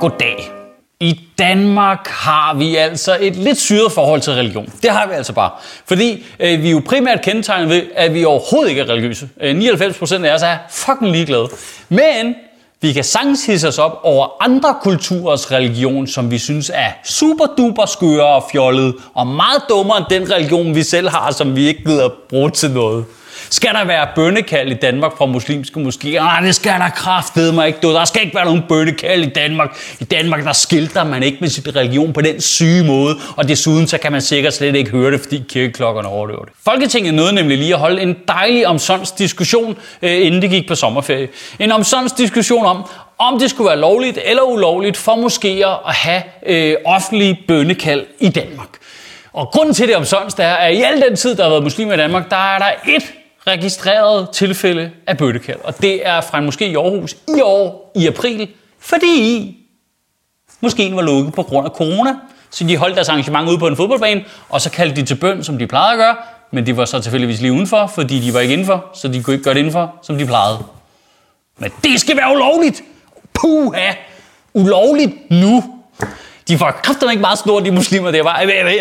Goddag. I Danmark har vi altså et lidt syret forhold til religion. Det har vi altså bare. Fordi øh, vi er jo primært kendetegnet ved, at vi overhovedet ikke er religiøse. Øh, 99% af os er fucking ligeglade. Men vi kan sagtens hisse os op over andre kulturers religion, som vi synes er super duper skøre og fjollet, og meget dummere end den religion, vi selv har, som vi ikke gider bruge til noget. Skal der være bønnekald i Danmark fra muslimske moskéer? Nej, det skal der kraftede mig ikke. Du. Der skal ikke være nogen bønnekald i Danmark. I Danmark, der skilter man ikke med sit religion på den syge måde, og desuden så kan man sikkert slet ikke høre det, fordi kirkeklokkerne overlever det. Folketinget nåede nemlig lige at holde en dejlig omsonst diskussion, øh, inden det gik på sommerferie. En omsonst diskussion om, om det skulle være lovligt eller ulovligt for moskéer at have øh, offentlige bønnekald i Danmark. Og grunden til det omsonst er, at i al den tid, der har været muslimer i Danmark, der er der et registreret tilfælde af bøttekald. Og det er fra en moské i Aarhus i år i april, fordi moskeen var lukket på grund af corona. Så de holdt deres arrangement ude på en fodboldbane, og så kaldte de til bøn, som de plejede at gøre. Men de var så tilfældigvis lige udenfor, fordi de var ikke indenfor, så de kunne ikke gøre det indenfor, som de plejede. Men det skal være ulovligt! Puha! Ulovligt nu! De var kraftigt ikke meget store, de muslimer der var.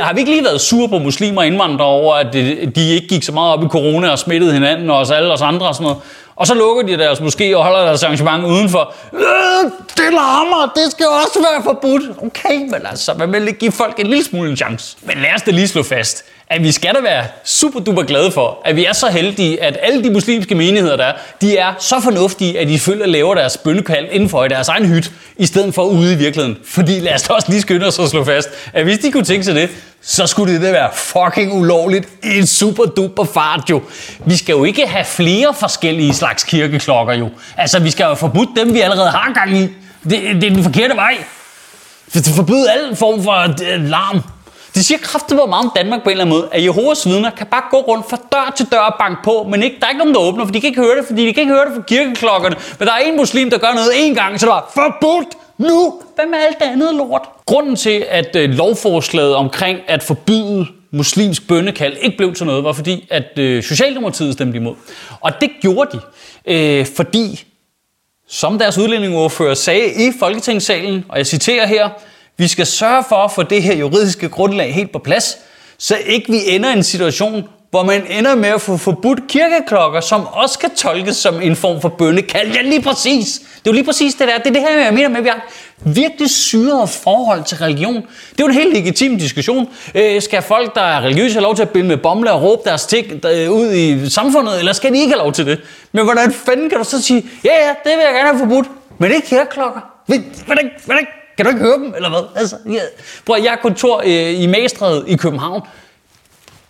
Har vi ikke lige været sure på muslimer og indvandrere over, at de ikke gik så meget op i corona og smittede hinanden og os alle os andre og sådan noget? Og så lukker de deres måske og holder deres arrangement udenfor. Øh, det larmer, det skal også være forbudt. Okay, men altså, man vil give folk en lille smule en chance. Men lad os da lige slå fast, at vi skal da være super duper glade for, at vi er så heldige, at alle de muslimske menigheder, der er, de er så fornuftige, at de følger laver deres bønnekald indenfor i deres egen hyt, i stedet for ude i virkeligheden. Fordi lad os da også lige skynde os at slå fast, at hvis de kunne tænke sig det, så skulle det da være fucking ulovligt i en super duper fart jo. Vi skal jo ikke have flere forskellige slags kirkeklokker jo. Altså, vi skal jo forbudt dem, vi allerede har gang i. Det, det er den forkerte vej. Det forbyder al form for øh, larm. De siger kraftigt meget om Danmark på en eller anden måde, at Jehovas vidner kan bare gå rundt fra dør til dør og banke på, men ikke, der er ikke nogen, der åbner, for de kan ikke høre det, fordi de kan ikke høre det fra kirkeklokkerne. Men der er en muslim, der gør noget én gang, så der var forbudt nu. Hvad med alt det andet lort? Grunden til, at øh, lovforslaget omkring at forbyde muslimsk bønnekald ikke blev til noget, var fordi, at øh, Socialdemokratiet stemte imod. Og det gjorde de, øh, fordi, som deres udlændingeordfører sagde i Folketingssalen, og jeg citerer her, vi skal sørge for at få det her juridiske grundlag helt på plads, så ikke vi ender i en situation, hvor man ender med at få forbudt kirkeklokker, som også kan tolkes som en form for bønnekald. Ja, lige præcis. Det er jo lige præcis det der. Det er det her, jeg mener med, at vi har virkelig syret forhold til religion. Det er jo en helt legitim diskussion. Øh, skal folk, der er religiøse, have lov til at binde med bomle og råbe deres ting øh, ud i samfundet, eller skal de ikke have lov til det? Men hvordan fanden kan du så sige, ja, ja, det vil jeg gerne have forbudt, men ikke kirkeklokker? Hvordan, hvordan, kan du ikke høre dem, eller hvad? Altså, jeg, bror, jeg har kontor øh, i Magstræde i København.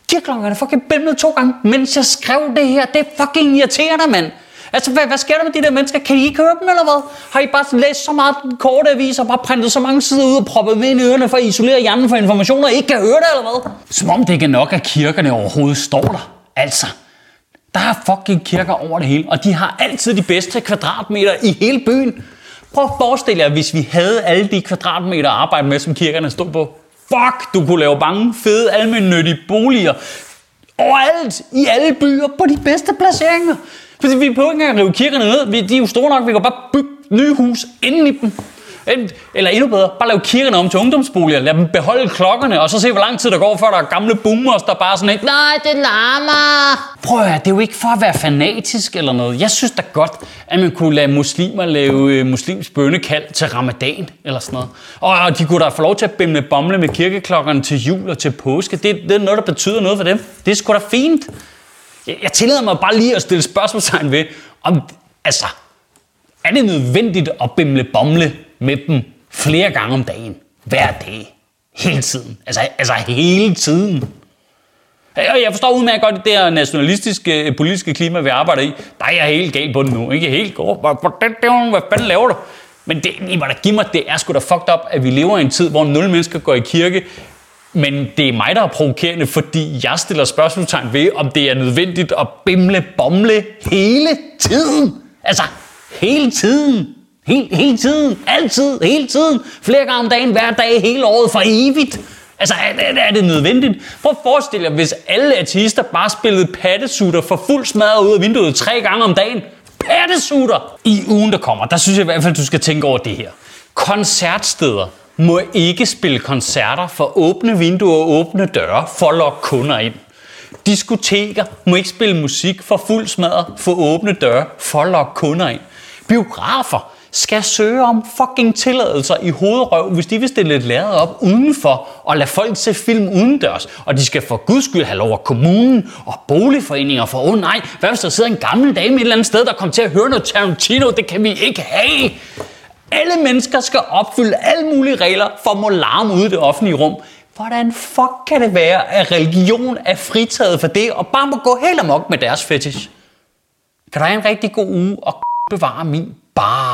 Kirkeklokkerne fucking bimlede to gange, mens jeg skrev det her. Det er fucking irriterende, mand. Altså, hvad, hvad sker der med de der mennesker? Kan I ikke høre dem, eller hvad? Har I bare læst så meget korte aviser, bare printet så mange sider ud og proppet med ind i ørerne for at isolere hjernen for informationer, I ikke kan høre det, eller hvad? Som om det ikke er nok, at kirkerne overhovedet står der. Altså, der er fucking kirker over det hele, og de har altid de bedste kvadratmeter i hele byen. Prøv at forestille jer, hvis vi havde alle de kvadratmeter at arbejde med, som kirkerne stod på. Fuck, du kunne lave mange fede almindelige boliger. Overalt, i alle byer, på de bedste placeringer. Fordi vi behøver ikke engang rive kirkerne ned. De er jo store nok, vi kan bare bygge nye hus inden i dem. Eller endnu bedre, bare lave kirkerne om til ungdomsboliger. Lad dem beholde klokkerne, og så se, hvor lang tid der går, før der er gamle boomers, der bare sådan ikke, nej, det larmer. Prøv at høre, det er jo ikke for at være fanatisk eller noget. Jeg synes da godt, at man kunne lade muslimer lave øh, muslims bønnekald til ramadan eller sådan noget. Og de kunne da få lov til at bimle bomle med kirkeklokkerne til jul og til påske. Det, det er noget, der betyder noget for dem. Det er sgu da fint. Jeg, jeg tillader mig bare lige at stille spørgsmålstegn ved, om, altså, er det nødvendigt at bimle bomle med dem flere gange om dagen, hver dag. Hele tiden. Altså, altså hele tiden. Og jeg forstår udmærket godt det der nationalistiske øh, politiske klima, vi arbejder i. Der er jeg helt galt på det nu. Ikke helt god. Hvad fanden laver du? Men det, I må da give mig, det er sgu da fucked up, at vi lever i en tid, hvor nul mennesker går i kirke. Men det er mig, der er provokerende, fordi jeg stiller spørgsmålstegn ved, om det er nødvendigt at bimle bomle hele tiden. Altså, hele tiden. Hele, hele tiden. Altid. Hele tiden. Flere gange om dagen, hver dag, hele året, for evigt. Altså, er, er det nødvendigt? Prøv at forestille jer, hvis alle ateister bare spillede pattesutter for fuld smadret ud af vinduet tre gange om dagen. Pattesutter! I ugen, der kommer, der synes jeg i hvert fald, du skal tænke over det her. Koncertsteder må ikke spille koncerter for åbne vinduer og åbne døre for at lokke kunder ind. Diskoteker må ikke spille musik for fuld smadret for åbne døre for at lokke kunder ind. Biografer skal søge om fucking tilladelser i hovedrøv, hvis de vil stille et lærred op udenfor og lade folk se film udendørs. Og de skal for guds skyld have lov af kommunen og boligforeninger for, åh oh nej, hvad hvis der sidder en gammel dame et eller andet sted, der kommer til at høre noget Tarantino, det kan vi ikke have. Alle mennesker skal opfylde alle mulige regler for at må larme ude i det offentlige rum. Hvordan fuck kan det være, at religion er fritaget for det, og bare må gå helt amok med deres fetish? Kan du have en rigtig god uge og bevare min bare